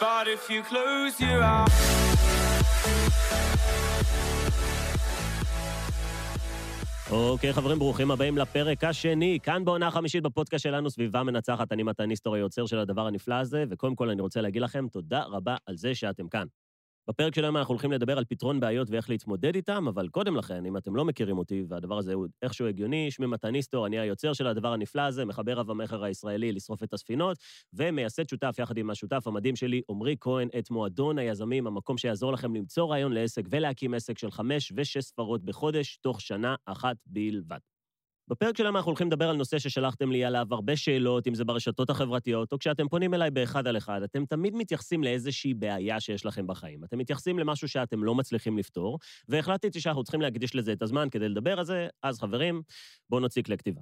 But if you close your eyes. אוקיי, חברים, ברוכים הבאים לפרק השני, כאן בעונה החמישית בפודקאסט שלנו, סביבה מנצחת, אני מתן ניסטור, היוצר של הדבר הנפלא הזה, וקודם כל אני רוצה להגיד לכם תודה רבה על זה שאתם כאן. בפרק של היום אנחנו הולכים לדבר על פתרון בעיות ואיך להתמודד איתם, אבל קודם לכן, אם אתם לא מכירים אותי, והדבר הזה הוא איכשהו הגיוני, שמי מתן ניסטור, אני היוצר של הדבר הנפלא הזה, מחבר רב המכר הישראלי לשרוף את הספינות, ומייסד שותף יחד עם השותף המדהים שלי, עמרי כהן, את מועדון היזמים, המקום שיעזור לכם למצוא רעיון לעסק ולהקים עסק של חמש ושש ספרות בחודש, תוך שנה אחת בלבד. בפרק שלנו אנחנו הולכים לדבר על נושא ששלחתם לי עליו הרבה שאלות, אם זה ברשתות החברתיות, או כשאתם פונים אליי באחד על אחד, אתם תמיד מתייחסים לאיזושהי בעיה שיש לכם בחיים. אתם מתייחסים למשהו שאתם לא מצליחים לפתור, והחלטתי שאנחנו צריכים להקדיש לזה את הזמן כדי לדבר על זה, אז חברים, בואו נוציא כלי כתיבה.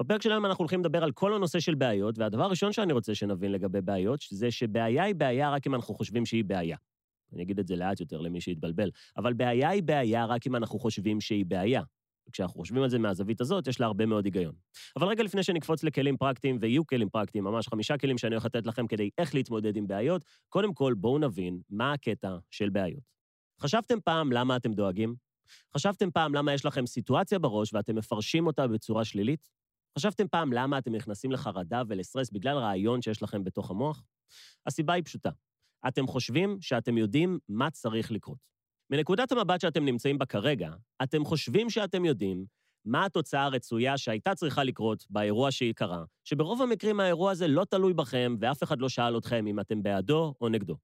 בפרק שלנו אנחנו הולכים לדבר על כל הנושא של בעיות, והדבר הראשון שאני רוצה שנבין לגבי בעיות, זה שבעיה היא בעיה רק אם אנחנו חושבים שהיא בעיה. אני אגיד את זה לאט יותר למי שיתבלבל, אבל בעיה היא בעיה רק אם אנחנו חושבים שהיא בעיה. וכשאנחנו חושבים על זה מהזווית הזאת, יש לה הרבה מאוד היגיון. אבל רגע לפני שנקפוץ לכלים פרקטיים, ויהיו כלים פרקטיים, ממש חמישה כלים שאני הולך לתת לכם כדי איך להתמודד עם בעיות, קודם כל בואו נבין מה הקטע של בעיות. חשבתם פעם למה אתם דואגים? חשבתם פעם למה יש לכם סיטואציה בראש ואתם מפרשים אותה בצורה שלילית? חשבתם פעם למה אתם נכנסים לחרדה ולסטרס בגלל רעיון שיש לכם בתוך המוח? הסיבה היא פשוטה. אתם חושבים שאתם יודעים מה צריך לקרות. מנקודת המבט שאתם נמצאים בה כרגע, אתם חושבים שאתם יודעים מה התוצאה הרצויה שהייתה צריכה לקרות באירוע שהיא קרה, שברוב המקרים האירוע הזה לא תלוי בכם ואף אחד לא שאל אתכם אם אתם בעדו או נגדו.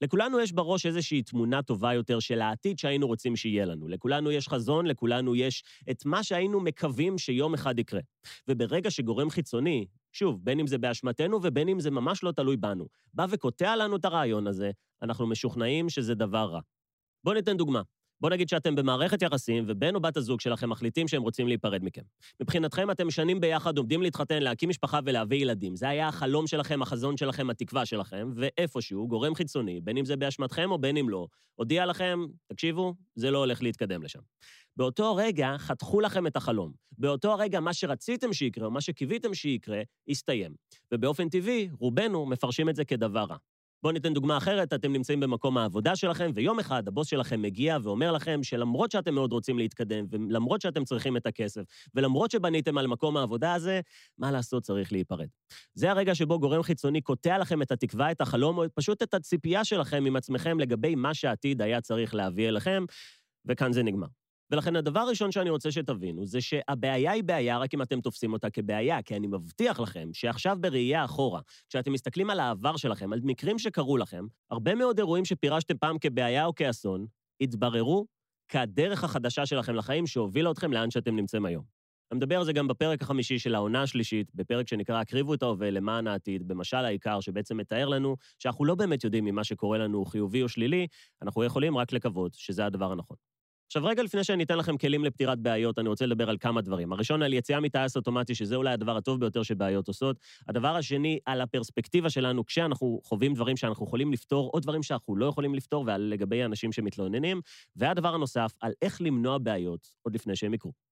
לכולנו יש בראש איזושהי תמונה טובה יותר של העתיד שהיינו רוצים שיהיה לנו. לכולנו יש חזון, לכולנו יש את מה שהיינו מקווים שיום אחד יקרה. וברגע שגורם חיצוני, שוב, בין אם זה באשמתנו ובין אם זה ממש לא תלוי בנו, בא וקוטע לנו את הרעיון הזה, אנחנו משוכנעים שזה דבר רע. בואו ניתן דוגמה. בואו נגיד שאתם במערכת יחסים, ובן או בת הזוג שלכם מחליטים שהם רוצים להיפרד מכם. מבחינתכם אתם שנים ביחד, עומדים להתחתן, להקים משפחה ולהביא ילדים. זה היה החלום שלכם, החזון שלכם, התקווה שלכם, ואיפשהו, גורם חיצוני, בין אם זה באשמתכם או בין אם לא, הודיע לכם, תקשיבו, זה לא הולך להתקדם לשם. באותו רגע חתכו לכם את החלום. באותו הרגע מה שרציתם שיקרה, או מה שקיוויתם שיקרה, הסתיים. ובאופן טבעי, רובנו מפרשים את זה כדבר רע. בואו ניתן דוגמה אחרת, אתם נמצאים במקום העבודה שלכם, ויום אחד הבוס שלכם מגיע ואומר לכם שלמרות שאתם מאוד רוצים להתקדם, ולמרות שאתם צריכים את הכסף, ולמרות שבניתם על מקום העבודה הזה, מה לעשות, צריך להיפרד. זה הרגע שבו גורם חיצוני קוטע לכם את התקווה, את החלום, או פשוט את הציפייה שלכם עם עצמכם לגבי מה שהעתיד היה צריך להביא אליכם, וכאן זה נגמר. ולכן הדבר הראשון שאני רוצה שתבינו, זה שהבעיה היא בעיה רק אם אתם תופסים אותה כבעיה, כי אני מבטיח לכם שעכשיו בראייה אחורה, כשאתם מסתכלים על העבר שלכם, על מקרים שקרו לכם, הרבה מאוד אירועים שפירשתם פעם כבעיה או כאסון, התבררו כהדרך החדשה שלכם לחיים שהובילה אתכם לאן שאתם נמצאים היום. אני מדבר על זה גם בפרק החמישי של העונה השלישית, בפרק שנקרא הקריבו את ההווה למען העתיד, במשל העיקר, שבעצם מתאר לנו שאנחנו לא באמת יודעים אם מה שקורה לנו הוא חיובי או שלילי, אנחנו יכולים רק לקוות שזה הדבר הנכון. עכשיו, רגע לפני שאני אתן לכם כלים לפתירת בעיות, אני רוצה לדבר על כמה דברים. הראשון, על יציאה מטייס אוטומטי, שזה אולי הדבר הטוב ביותר שבעיות עושות. הדבר השני, על הפרספקטיבה שלנו כשאנחנו חווים דברים שאנחנו יכולים לפתור, או דברים שאנחנו לא יכולים לפתור, ועל לגבי אנשים שמתלוננים. והדבר הנוסף, על איך למנוע בעיות עוד לפני שהם יקרו.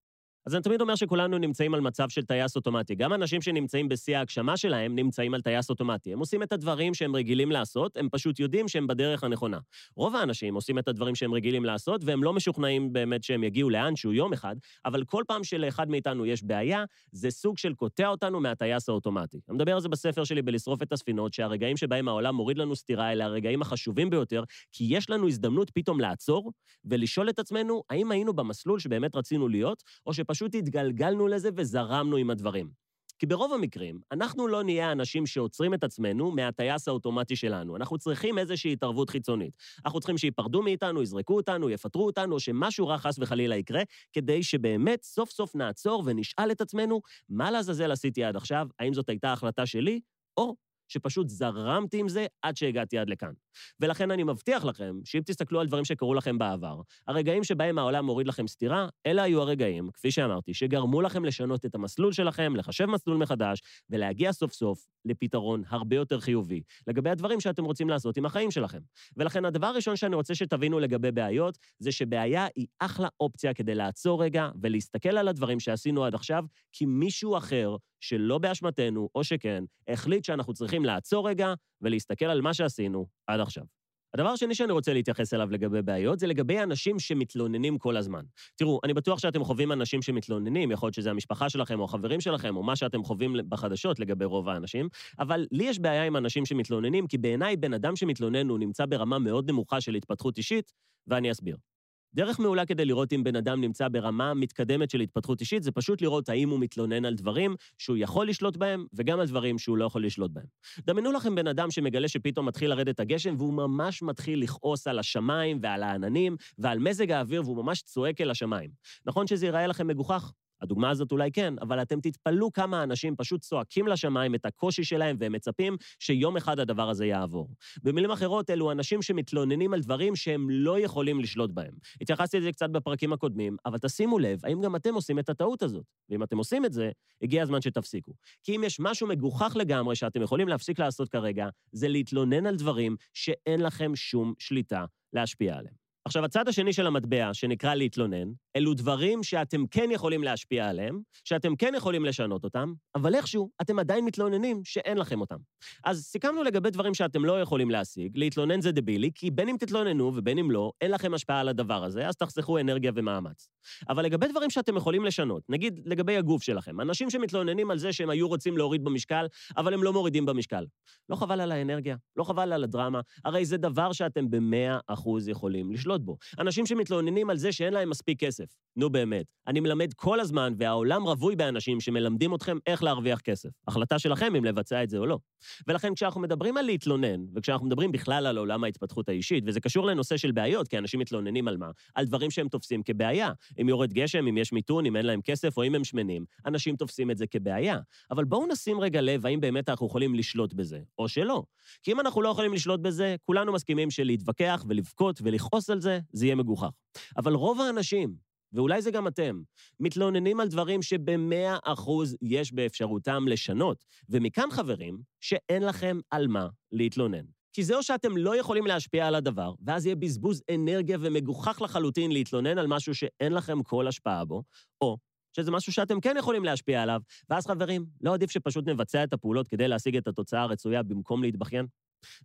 אז אני תמיד אומר שכולנו נמצאים על מצב של טייס אוטומטי. גם אנשים שנמצאים בשיא ההגשמה שלהם נמצאים על טייס אוטומטי. הם עושים את הדברים שהם רגילים לעשות, הם פשוט יודעים שהם בדרך הנכונה. רוב האנשים עושים את הדברים שהם רגילים לעשות, והם לא משוכנעים באמת שהם יגיעו לאנשהו יום אחד, אבל כל פעם שלאחד מאיתנו יש בעיה, זה סוג של קוטע אותנו מהטייס האוטומטי. אני מדבר על זה בספר שלי בלשרוף את הספינות, שהרגעים שבהם העולם מוריד לנו סטירה אלה הרגעים החשובים ביותר, כי יש לנו הזדמנות פתאום לעצור ולשאול את עצמנו, האם היינו במסלול שבאמת רצינו להיות, או פשוט התגלגלנו לזה וזרמנו עם הדברים. כי ברוב המקרים, אנחנו לא נהיה האנשים שעוצרים את עצמנו מהטייס האוטומטי שלנו. אנחנו צריכים איזושהי התערבות חיצונית. אנחנו צריכים שייפרדו מאיתנו, יזרקו אותנו, יפטרו אותנו, או שמשהו רע חס וחלילה יקרה, כדי שבאמת סוף סוף נעצור ונשאל את עצמנו, מה לעזאזל עשיתי עד עכשיו? האם זאת הייתה החלטה שלי, או שפשוט זרמתי עם זה עד שהגעתי עד לכאן. ולכן אני מבטיח לכם, שאם תסתכלו על דברים שקרו לכם בעבר, הרגעים שבהם העולם מוריד לכם סטירה, אלה היו הרגעים, כפי שאמרתי, שגרמו לכם לשנות את המסלול שלכם, לחשב מסלול מחדש, ולהגיע סוף סוף לפתרון הרבה יותר חיובי לגבי הדברים שאתם רוצים לעשות עם החיים שלכם. ולכן הדבר הראשון שאני רוצה שתבינו לגבי בעיות, זה שבעיה היא אחלה אופציה כדי לעצור רגע ולהסתכל על הדברים שעשינו עד עכשיו, כי מישהו אחר, שלא באשמתנו, או שכן, החליט שאנחנו צריכים לעצור רגע ולהסתכל על מה שעשינו עד עכשיו. הדבר השני שאני רוצה להתייחס אליו לגבי בעיות, זה לגבי אנשים שמתלוננים כל הזמן. תראו, אני בטוח שאתם חווים אנשים שמתלוננים, יכול להיות שזה המשפחה שלכם או החברים שלכם, או מה שאתם חווים בחדשות לגבי רוב האנשים, אבל לי יש בעיה עם אנשים שמתלוננים, כי בעיניי בן אדם שמתלונן הוא נמצא ברמה מאוד נמוכה של התפתחות אישית, ואני אסביר. דרך מעולה כדי לראות אם בן אדם נמצא ברמה מתקדמת של התפתחות אישית, זה פשוט לראות האם הוא מתלונן על דברים שהוא יכול לשלוט בהם, וגם על דברים שהוא לא יכול לשלוט בהם. דמיינו לכם בן אדם שמגלה שפתאום מתחיל לרדת הגשם, והוא ממש מתחיל לכעוס על השמיים ועל העננים ועל מזג האוויר, והוא ממש צועק אל השמיים. נכון שזה ייראה לכם מגוחך? הדוגמה הזאת אולי כן, אבל אתם תתפלאו כמה אנשים פשוט צועקים לשמיים את הקושי שלהם והם מצפים שיום אחד הדבר הזה יעבור. במילים אחרות, אלו אנשים שמתלוננים על דברים שהם לא יכולים לשלוט בהם. התייחסתי לזה קצת בפרקים הקודמים, אבל תשימו לב, האם גם אתם עושים את הטעות הזאת? ואם אתם עושים את זה, הגיע הזמן שתפסיקו. כי אם יש משהו מגוחך לגמרי שאתם יכולים להפסיק לעשות כרגע, זה להתלונן על דברים שאין לכם שום שליטה להשפיע עליהם. עכשיו, הצד השני של המטבע, שנקרא להתלונן, אלו דברים שאתם כן יכולים להשפיע עליהם, שאתם כן יכולים לשנות אותם, אבל איכשהו אתם עדיין מתלוננים שאין לכם אותם. אז סיכמנו לגבי דברים שאתם לא יכולים להשיג, להתלונן זה דבילי, כי בין אם תתלוננו ובין אם לא, אין לכם השפעה על הדבר הזה, אז תחסכו אנרגיה ומאמץ. אבל לגבי דברים שאתם יכולים לשנות, נגיד לגבי הגוף שלכם, אנשים שמתלוננים על זה שהם היו רוצים להוריד במשקל, אבל הם לא מורידים במשקל. לא חבל על האנרגיה, לא חבל על הדרמה, הרי זה דבר שאתם במאה אחוז יכולים לשלוט בו. אנשים שמתלוננים על זה שאין להם מספיק כסף. נו באמת, אני מלמד כל הזמן, והעולם רווי באנשים שמלמדים אתכם איך להרוויח כסף. החלטה שלכם אם לבצע את זה או לא. ולכן כשאנחנו מדברים על להתלונן, וכשאנחנו מדברים בכלל על עולם ההתפתחות האישית, וזה קשור לנושא של בעיות, כי אנשים מתלוננים על מה? על דברים שהם תופסים כבעיה. אם יורד גשם, אם יש מיתון, אם אין להם כסף או אם הם שמנים, אנשים תופסים את זה כבעיה. אבל בואו נשים רגע לב האם באמת אנחנו יכולים לשלוט בזה, או שלא. כי אם אנחנו לא יכולים לשלוט בזה, כולנו מסכימים שלהתווכח ולבכות ולכעוס על זה, זה יהיה מגוחך. אבל רוב האנשים, ואולי זה גם אתם, מתלוננים על דברים שבמאה אחוז יש באפשרותם לשנות. ומכאן, חברים, שאין לכם על מה להתלונן. כי זה או שאתם לא יכולים להשפיע על הדבר, ואז יהיה בזבוז אנרגיה ומגוחך לחלוטין להתלונן על משהו שאין לכם כל השפעה בו, או שזה משהו שאתם כן יכולים להשפיע עליו, ואז חברים, לא עדיף שפשוט נבצע את הפעולות כדי להשיג את התוצאה הרצויה במקום להתבכיין?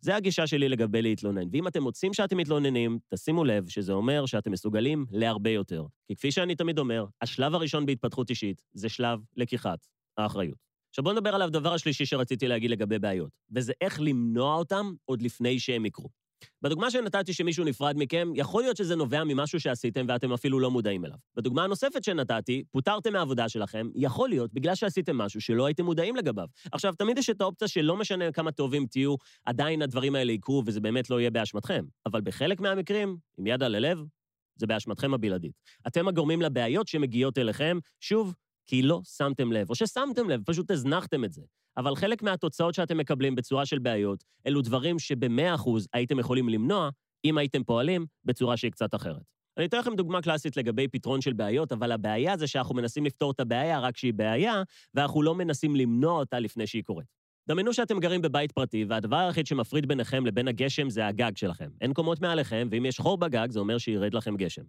זה הגישה שלי לגבי להתלונן. ואם אתם מוצאים שאתם מתלוננים, תשימו לב שזה אומר שאתם מסוגלים להרבה יותר. כי כפי שאני תמיד אומר, השלב הראשון בהתפתחות אישית זה שלב לקיחת האחריות. עכשיו בואו נדבר על הדבר השלישי שרציתי להגיד לגבי בעיות, וזה איך למנוע אותם עוד לפני שהם יקרו. בדוגמה שנתתי שמישהו נפרד מכם, יכול להיות שזה נובע ממשהו שעשיתם ואתם אפילו לא מודעים אליו. בדוגמה הנוספת שנתתי, פוטרתם מהעבודה שלכם, יכול להיות בגלל שעשיתם משהו שלא הייתם מודעים לגביו. עכשיו, תמיד יש את האופציה שלא משנה כמה טובים תהיו, עדיין הדברים האלה יקרו וזה באמת לא יהיה באשמתכם. אבל בחלק מהמקרים, עם יד על הלב, זה באשמתכם הבלעדית. אתם הגורמים לבעיות שמגיעות אליכם, שוב, כי לא שמתם לב, או ששמתם לב, פשוט הזנחתם את זה. אבל חלק מהתוצאות שאתם מקבלים בצורה של בעיות, אלו דברים שבמאה אחוז הייתם יכולים למנוע, אם הייתם פועלים בצורה שהיא קצת אחרת. אני אתן לכם דוגמה קלאסית לגבי פתרון של בעיות, אבל הבעיה זה שאנחנו מנסים לפתור את הבעיה רק כשהיא בעיה, ואנחנו לא מנסים למנוע אותה לפני שהיא קורית. דמיינו שאתם גרים בבית פרטי, והדבר היחיד שמפריד ביניכם לבין הגשם זה הגג שלכם. אין קומות מעליכם, ואם יש חור בגג, זה אומר שירד לכם גשם.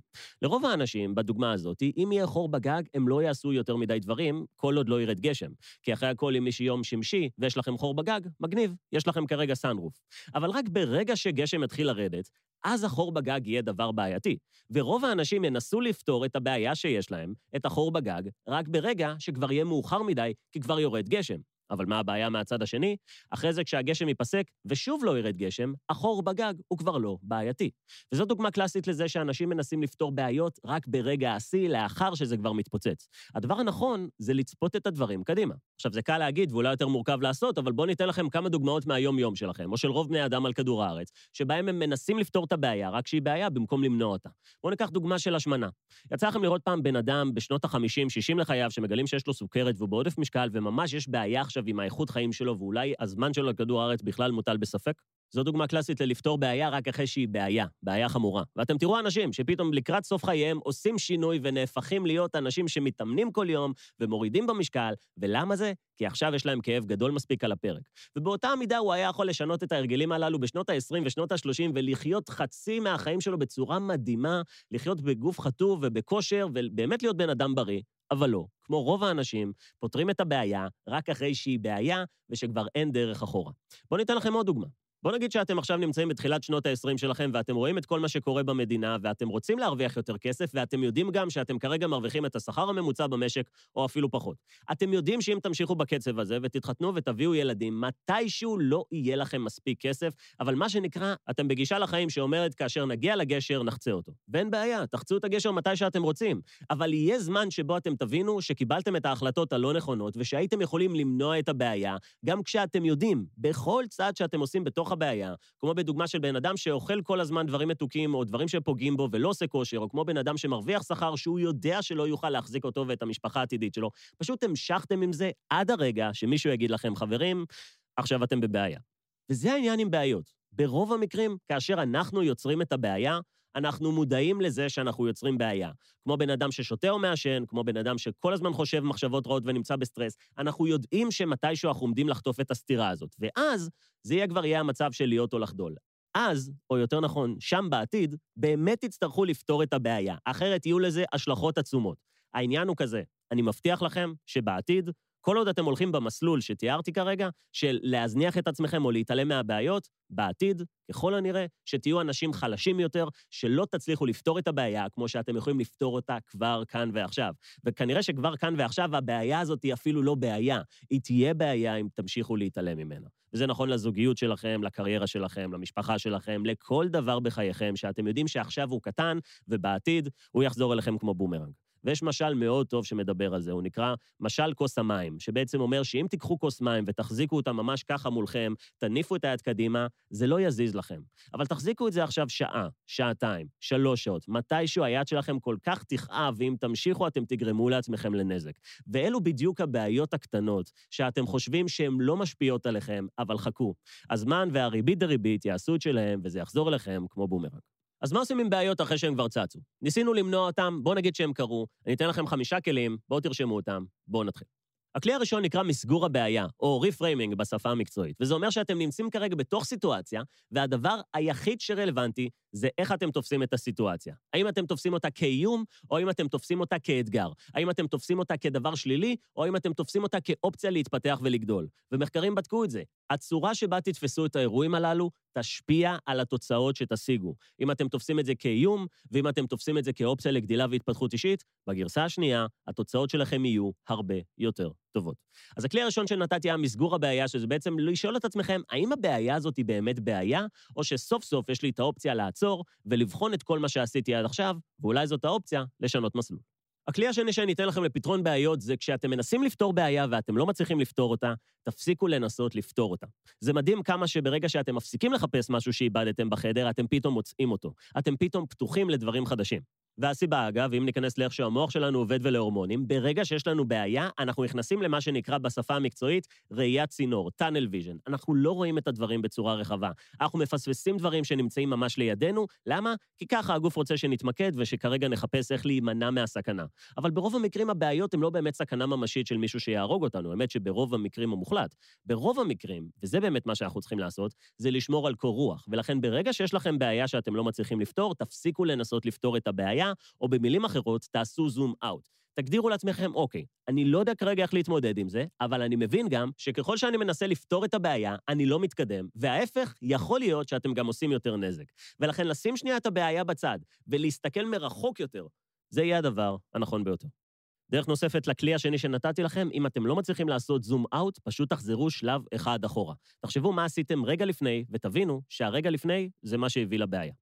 לרוב האנשים, בדוגמה הזאת, אם יהיה חור בגג, הם לא יעשו יותר מדי דברים, כל עוד לא ירד גשם. כי אחרי הכל, אם יש יום שמשי ויש לכם חור בגג, מגניב, יש לכם כרגע סאנרוף. אבל רק ברגע שגשם יתחיל לרדת, אז החור בגג יהיה דבר בעייתי. ורוב האנשים ינסו לפתור את הבעיה שיש להם, את החור בגג, רק ברגע שכבר יהיה מאוחר מדי, כי כבר יורד גשם. אבל מה הבעיה מהצד השני? אחרי זה, כשהגשם ייפסק ושוב לא ירד גשם, החור בגג הוא כבר לא בעייתי. וזו דוגמה קלאסית לזה שאנשים מנסים לפתור בעיות רק ברגע השיא, לאחר שזה כבר מתפוצץ. הדבר הנכון זה לצפות את הדברים קדימה. עכשיו, זה קל להגיד ואולי יותר מורכב לעשות, אבל בואו ניתן לכם כמה דוגמאות מהיום-יום שלכם, או של רוב בני אדם על כדור הארץ, שבהם הם מנסים לפתור את הבעיה, רק שהיא בעיה, במקום למנוע אותה. בואו ניקח דוגמה של השמנה. יצא לכם לראות פעם בן אדם בשנות ה-50-60 לחייו, שמגלים שיש לו סוכרת והוא בעודף משקל, וממש יש בעיה עכשיו עם האיכות חיים שלו, ואולי הזמן שלו על כדור הארץ בכלל מוטל בספק? זו דוגמה קלאסית ללפתור בעיה רק אחרי שהיא בעיה, בעיה חמורה. ואתם תראו אנשים שפתאום לקראת סוף חייהם עושים שינוי ונהפכים להיות אנשים שמתאמנים כל יום ומורידים במשקל, ולמה זה? כי עכשיו יש להם כאב גדול מספיק על הפרק. ובאותה מידה הוא היה יכול לשנות את ההרגלים הללו בשנות ה-20 ושנות ה-30 ולחיות חצי מהחיים שלו בצורה מדהימה, לחיות בגוף חטוב ובכושר ובאמת להיות בן אדם בריא, אבל לא, כמו רוב האנשים, פותרים את הבעיה רק אחרי שהיא בעיה ושכבר אין דרך אחורה. בואו ניתן לכם עוד דוגמה. בואו נגיד שאתם עכשיו נמצאים בתחילת שנות ה-20 שלכם, ואתם רואים את כל מה שקורה במדינה, ואתם רוצים להרוויח יותר כסף, ואתם יודעים גם שאתם כרגע מרוויחים את השכר הממוצע במשק, או אפילו פחות. אתם יודעים שאם תמשיכו בקצב הזה ותתחתנו ותביאו ילדים, מתישהו לא יהיה לכם מספיק כסף, אבל מה שנקרא, אתם בגישה לחיים שאומרת, כאשר נגיע לגשר, נחצה אותו. ואין בעיה, תחצו את הגשר מתי שאתם רוצים. אבל יהיה זמן שבו אתם תבינו שקיבלתם את ההחלטות הלא נכונות, ושהייתם יכולים למנוע את הבעיה, גם כשאתם יודעים, בכל צעד שאתם עושים בתוך הבעיה, כמו בדוגמה של בן אדם שאוכל כל הזמן דברים מתוקים או דברים שפוגעים בו ולא עושה כושר, או כמו בן אדם שמרוויח שכר שהוא יודע שלא יוכל להחזיק אותו ואת המשפחה העתידית שלו, פשוט המשכתם עם זה עד הרגע שמישהו יגיד לכם, חברים, עכשיו אתם בבעיה. וזה העניין עם בעיות. ברוב המקרים, כאשר אנחנו יוצרים את הבעיה, אנחנו מודעים לזה שאנחנו יוצרים בעיה. כמו בן אדם ששותה או מעשן, כמו בן אדם שכל הזמן חושב מחשבות רעות ונמצא בסטרס, אנחנו יודעים שמתישהו אנחנו עומדים לחטוף את הסתירה הזאת. ואז זה יהיה כבר יהיה המצב של להיות או לחדול. אז, או יותר נכון, שם בעתיד, באמת תצטרכו לפתור את הבעיה, אחרת יהיו לזה השלכות עצומות. העניין הוא כזה, אני מבטיח לכם שבעתיד, כל עוד אתם הולכים במסלול שתיארתי כרגע, של להזניח את עצמכם או להתעלם מהבעיות, בעתיד, ככל הנראה, שתהיו אנשים חלשים יותר, שלא תצליחו לפתור את הבעיה כמו שאתם יכולים לפתור אותה כבר כאן ועכשיו. וכנראה שכבר כאן ועכשיו הבעיה הזאת היא אפילו לא בעיה, היא תהיה בעיה אם תמשיכו להתעלם ממנה. וזה נכון לזוגיות שלכם, לקריירה שלכם, למשפחה שלכם, לכל דבר בחייכם שאתם יודעים שעכשיו הוא קטן, ובעתיד הוא יחזור אליכם כמו בומרנג. ויש משל מאוד טוב שמדבר על זה, הוא נקרא משל כוס המים, שבעצם אומר שאם תיקחו כוס מים ותחזיקו אותה ממש ככה מולכם, תניפו את היד קדימה, זה לא יזיז לכם. אבל תחזיקו את זה עכשיו שעה, שעתיים, שלוש שעות, מתישהו היד שלכם כל כך תכאב, ואם תמשיכו אתם תגרמו לעצמכם לנזק. ואלו בדיוק הבעיות הקטנות, שאתם חושבים שהן לא משפיעות עליכם, אבל חכו. הזמן והריבית דריבית יעשו את שלהם, וזה יחזור אליכם כמו בומרנג. אז מה עושים עם בעיות אחרי שהם כבר צצו? ניסינו למנוע אותם, בואו נגיד שהם קרו, אני אתן לכם חמישה כלים, בואו תרשמו אותם, בואו נתחיל. הכלי הראשון נקרא מסגור הבעיה, או reframing בשפה המקצועית, וזה אומר שאתם נמצאים כרגע בתוך סיטואציה, והדבר היחיד שרלוונטי זה איך אתם תופסים את הסיטואציה. האם אתם תופסים אותה כאיום, או האם אתם תופסים אותה כאתגר? האם אתם תופסים אותה כדבר שלילי, או האם אתם תופסים אותה כאופציה להתפתח ולגדול? ומחקרים בדקו את זה. הצורה שבה תתפסו את האירועים הללו תשפיע על התוצאות שתשיגו. אם אתם תופסים את זה כאיום, ואם אתם תופסים את זה כאופציה לגדילה והתפתחות אישית, בגרסה השנייה, התוצאות שלכם יהיו הרבה יותר טובות. אז הכלי הראשון שנתתי היה מסגור הבעיה, שזה בעצם לשאול את עצמכם, האם הבעיה הזאת היא באמת בעיה, או שסוף סוף יש לי את האופציה לעצור ולבחון את כל מה שעשיתי עד עכשיו, ואולי זאת האופציה לשנות מסלול. הכלי השני שאני אתן לכם לפתרון בעיות זה כשאתם מנסים לפתור בעיה ואתם לא מצליחים לפתור אותה, תפסיקו לנסות לפתור אותה. זה מדהים כמה שברגע שאתם מפסיקים לחפש משהו שאיבדתם בחדר, אתם פתאום מוצאים אותו. אתם פתאום פתוחים לדברים חדשים. והסיבה, אגב, אם ניכנס לאיך שהמוח שלנו עובד ולהורמונים, ברגע שיש לנו בעיה, אנחנו נכנסים למה שנקרא בשפה המקצועית ראיית צינור, tunnel vision. אנחנו לא רואים את הדברים בצורה רחבה. אנחנו מפספסים דברים שנמצאים ממש לידינו, למה? כי ככה הגוף רוצה שנתמקד ושכרגע נחפש איך להימנע מהסכנה. אבל ברוב המקרים הבעיות הן לא באמת סכנה ממשית של מישהו שיהרוג אותנו, האמת שברוב המקרים המוחלט. ברוב המקרים, וזה באמת מה שאנחנו צריכים לעשות, זה לשמור על קור רוח. ולכן ברגע שיש לכם בעיה שאתם לא מצליחים לפתור, תפסיקו לנסות לפתור את הבעיה, או במילים אחרות, תעשו זום אאוט. תגדירו לעצמכם, אוקיי, אני לא יודע כרגע איך להתמודד עם זה, אבל אני מבין גם שככל שאני מנסה לפתור את הבעיה, אני לא מתקדם, וההפך, יכול להיות שאתם גם עושים יותר נזק. ולכן לשים שנייה את הבעיה בצד ולהסתכל מרחוק יותר, זה יהיה הדבר הנכון ביותר. דרך נוספת לכלי השני שנתתי לכם, אם אתם לא מצליחים לעשות זום אאוט, פשוט תחזרו שלב אחד אחורה. תחשבו מה עשיתם רגע לפני, ותבינו שהרגע לפני זה מה שהביא לבעיה.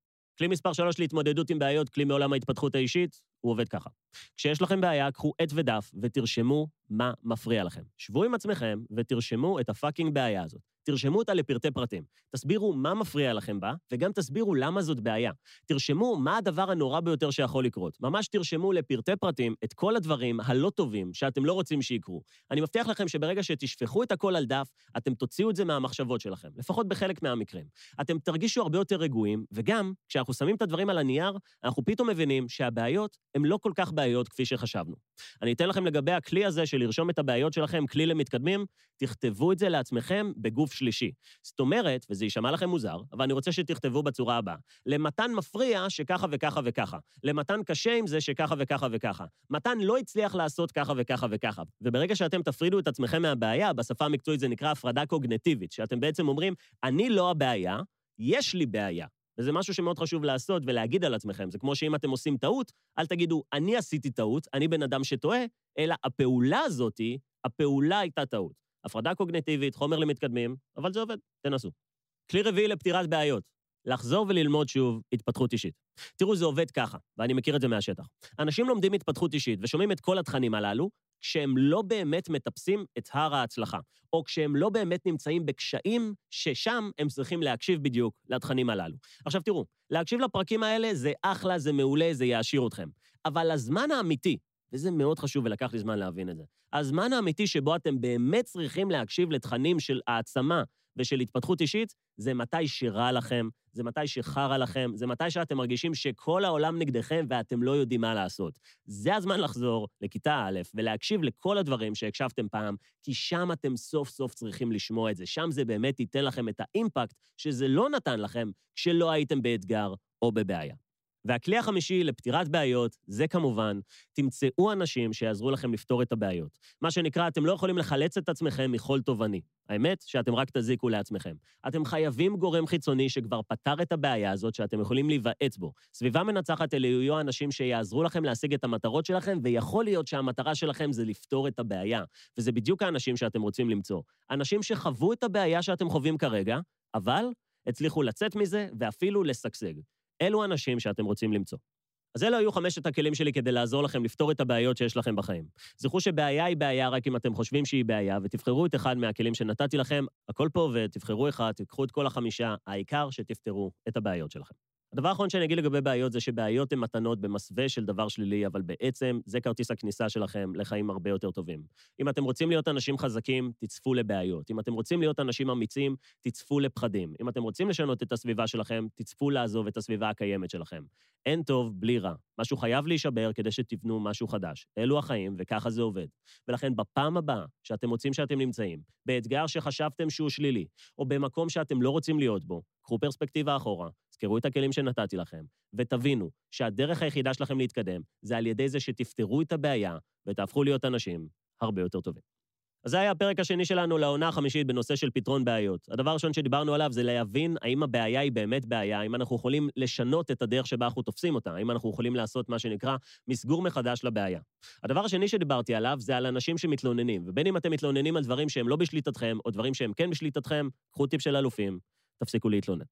כלי מספר 3 להתמודדות עם בעיות, כלי מעולם ההתפתחות האישית, הוא עובד ככה. כשיש לכם בעיה, קחו עט ודף ותרשמו מה מפריע לכם. שבו עם עצמכם ותרשמו את הפאקינג בעיה הזאת. תרשמו אותה לפרטי פרטים. תסבירו מה מפריע לכם בה, וגם תסבירו למה זאת בעיה. תרשמו מה הדבר הנורא ביותר שיכול לקרות. ממש תרשמו לפרטי פרטים את כל הדברים הלא טובים שאתם לא רוצים שיקרו. אני מבטיח לכם שברגע שתשפכו את הכל על דף, אתם תוציאו את זה מהמחשבות שלכם, לפחות בחלק מהמקרים. אתם תרגישו הרבה יותר רגועים, וגם, כשאנחנו שמים את הדברים על הנייר, אנחנו פתאום מבינים שהבעיות הן לא כל כך בעיות כפי שחשבנו. אני אתן לכם לגבי הכלי הזה של לרשום את הבעיות שלכם, כלי למתקדמים, תכתבו את זה לעצמכם בגוף שלישי. זאת אומרת, וזה יישמע לכם מוזר, אבל אני רוצה שתכתבו בצורה הבאה, למתן מפריע שככה וככה וככה, למתן קשה עם זה שככה וככה וככה, מתן לא הצליח לעשות ככה וככה וככה. וברגע שאתם תפרידו את עצמכם מהבעיה, בשפה המקצועית זה נקרא הפרדה קוגנטיבית, שאתם בעצם אומרים, אני לא הבעיה, יש לי בעיה. וזה משהו שמאוד חשוב לעשות ולהגיד על עצמכם. זה כמו שאם אתם עושים טעות, אל תגידו, אני עשיתי טעות, אני בן אדם שטועה, אלא הפעולה הזאתי, הפעולה הייתה טעות. הפרדה קוגנטיבית, חומר למתקדמים, אבל זה עובד, תנסו. כלי רביעי לפתירת בעיות, לחזור וללמוד שוב התפתחות אישית. תראו, זה עובד ככה, ואני מכיר את זה מהשטח. אנשים לומדים התפתחות אישית ושומעים את כל התכנים הללו, כשהם לא באמת מטפסים את הר ההצלחה, או כשהם לא באמת נמצאים בקשיים ששם הם צריכים להקשיב בדיוק לתכנים הללו. עכשיו תראו, להקשיב לפרקים האלה זה אחלה, זה מעולה, זה יעשיר אתכם. אבל הזמן האמיתי, וזה מאוד חשוב ולקח לי זמן להבין את זה, הזמן האמיתי שבו אתם באמת צריכים להקשיב לתכנים של העצמה ושל התפתחות אישית, זה מתי שרע לכם, זה מתי שחרא לכם, זה מתי שאתם מרגישים שכל העולם נגדכם ואתם לא יודעים מה לעשות. זה הזמן לחזור לכיתה א' ולהקשיב לכל הדברים שהקשבתם פעם, כי שם אתם סוף סוף צריכים לשמוע את זה. שם זה באמת ייתן לכם את האימפקט שזה לא נתן לכם כשלא הייתם באתגר או בבעיה. והכלי החמישי לפתירת בעיות זה כמובן, תמצאו אנשים שיעזרו לכם לפתור את הבעיות. מה שנקרא, אתם לא יכולים לחלץ את עצמכם מכל תובעני. האמת, שאתם רק תזיקו לעצמכם. אתם חייבים גורם חיצוני שכבר פתר את הבעיה הזאת, שאתם יכולים להיוועץ בו. סביבה מנצחת אלה יהיו אנשים שיעזרו לכם להשיג את המטרות שלכם, ויכול להיות שהמטרה שלכם זה לפתור את הבעיה. וזה בדיוק האנשים שאתם רוצים למצוא. אנשים שחוו את הבעיה שאתם חווים כרגע, אבל הצליחו לצאת מזה ואפילו לשגשג. אלו האנשים שאתם רוצים למצוא. אז אלו היו חמשת הכלים שלי כדי לעזור לכם לפתור את הבעיות שיש לכם בחיים. זכרו שבעיה היא בעיה רק אם אתם חושבים שהיא בעיה, ותבחרו את אחד מהכלים שנתתי לכם, הכל פה עובד, תבחרו אחד, תיקחו את כל החמישה, העיקר שתפתרו את הבעיות שלכם. הדבר האחרון שאני אגיד לגבי בעיות זה שבעיות הן מתנות במסווה של דבר שלילי, אבל בעצם זה כרטיס הכניסה שלכם לחיים הרבה יותר טובים. אם אתם רוצים להיות אנשים חזקים, תצפו לבעיות. אם אתם רוצים להיות אנשים אמיצים, תצפו לפחדים. אם אתם רוצים לשנות את הסביבה שלכם, תצפו לעזוב את הסביבה הקיימת שלכם. אין טוב בלי רע. משהו חייב להישבר כדי שתבנו משהו חדש. אלו החיים, וככה זה עובד. ולכן בפעם הבאה שאתם מוצאים שאתם נמצאים, באתגר שחשבתם שהוא שלילי, או במקום שאתם לא רוצים להיות בו, קחו פרספקטיבה אחורה, תזכרו את הכלים שנתתי לכם, ותבינו שהדרך היחידה שלכם להתקדם זה על ידי זה שתפתרו את הבעיה ותהפכו להיות אנשים הרבה יותר טובים. אז זה היה הפרק השני שלנו לעונה החמישית בנושא של פתרון בעיות. הדבר הראשון שדיברנו עליו זה להבין האם הבעיה היא באמת בעיה, האם אנחנו יכולים לשנות את הדרך שבה אנחנו תופסים אותה, האם אנחנו יכולים לעשות מה שנקרא מסגור מחדש לבעיה. הדבר השני שדיברתי עליו זה על אנשים שמתלוננים, ובין אם אתם מתלוננים על דברים שהם לא בשליטתכם, או דברים שהם כן בשליטתכם, קחו טיפ של אלופים, תפסיקו להתלונן.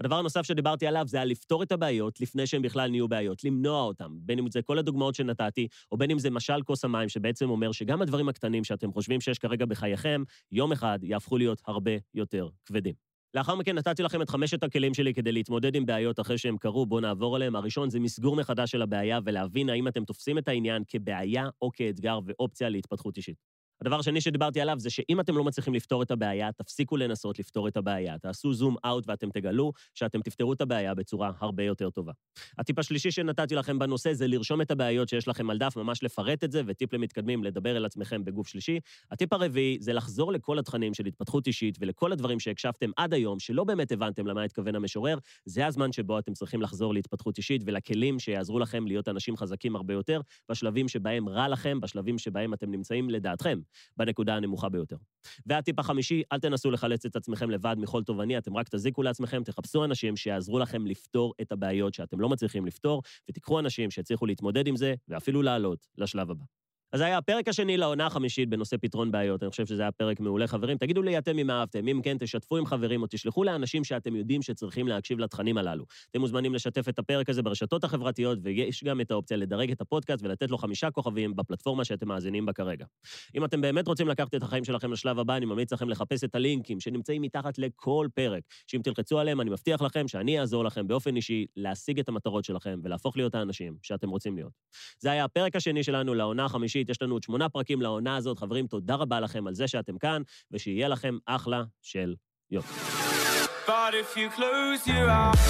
הדבר הנוסף שדיברתי עליו זה על לפתור את הבעיות לפני שהן בכלל נהיו בעיות, למנוע אותן, בין אם זה כל הדוגמאות שנתתי, או בין אם זה משל כוס המים, שבעצם אומר שגם הדברים הקטנים שאתם חושבים שיש כרגע בחייכם, יום אחד יהפכו להיות הרבה יותר כבדים. לאחר מכן נתתי לכם את חמשת הכלים שלי כדי להתמודד עם בעיות אחרי שהם קרו, בואו נעבור עליהם. הראשון זה מסגור מחדש של הבעיה ולהבין האם אתם תופסים את העניין כבעיה או כאתגר ואופציה להתפתחות אישית. הדבר השני שדיברתי עליו זה שאם אתם לא מצליחים לפתור את הבעיה, תפסיקו לנסות לפתור את הבעיה. תעשו זום אאוט ואתם תגלו שאתם תפתרו את הבעיה בצורה הרבה יותר טובה. הטיפ השלישי שנתתי לכם בנושא זה לרשום את הבעיות שיש לכם על דף, ממש לפרט את זה, וטיפ למתקדמים, לדבר אל עצמכם בגוף שלישי. הטיפ הרביעי זה לחזור לכל התכנים של התפתחות אישית ולכל הדברים שהקשבתם עד היום, שלא באמת הבנתם למה התכוון המשורר, זה הזמן שבו אתם צריכים לחזור להתפתחות אישית ולכלים שיעזרו לכם להיות אנשים חזקים הרבה יותר, בשלבים שבהם רע לכם, בשלבים שבהם אתם נמצאים לדעתכם. בנקודה הנמוכה ביותר. והטיפ החמישי, אל תנסו לחלץ את עצמכם לבד מכל תובעני, אתם רק תזיקו לעצמכם, תחפשו אנשים שיעזרו לכם לפתור את הבעיות שאתם לא מצליחים לפתור, ותיקחו אנשים שיצליחו להתמודד עם זה, ואפילו לעלות לשלב הבא. אז זה היה הפרק השני לעונה החמישית בנושא פתרון בעיות. אני חושב שזה היה פרק מעולה, חברים. תגידו לי אתם אם אהבתם. אם כן, תשתפו עם חברים או תשלחו לאנשים שאתם יודעים שצריכים להקשיב לתכנים הללו. אתם מוזמנים לשתף את הפרק הזה ברשתות החברתיות, ויש גם את האופציה לדרג את הפודקאסט ולתת לו חמישה כוכבים בפלטפורמה שאתם מאזינים בה כרגע. אם אתם באמת רוצים לקחת את החיים שלכם לשלב הבא, אני ממליץ לכם לחפש את הלינקים שנמצאים מתחת לכל פרק, שאם תלחצו עליהם, אני מבטיח לכם שאני אעזור לכם באופן אישי להשיג את המטרות שלכם ולהפוך להיות האנשים שאתם רוצים להיות. זה היה הפרק השני שלנו לעונה החמישית, יש לנו עוד שמונה פרקים לעונה הזאת. חברים, תודה רבה לכם על זה שאתם כאן, ושיהיה לכם אחלה של יום. But if you close your eyes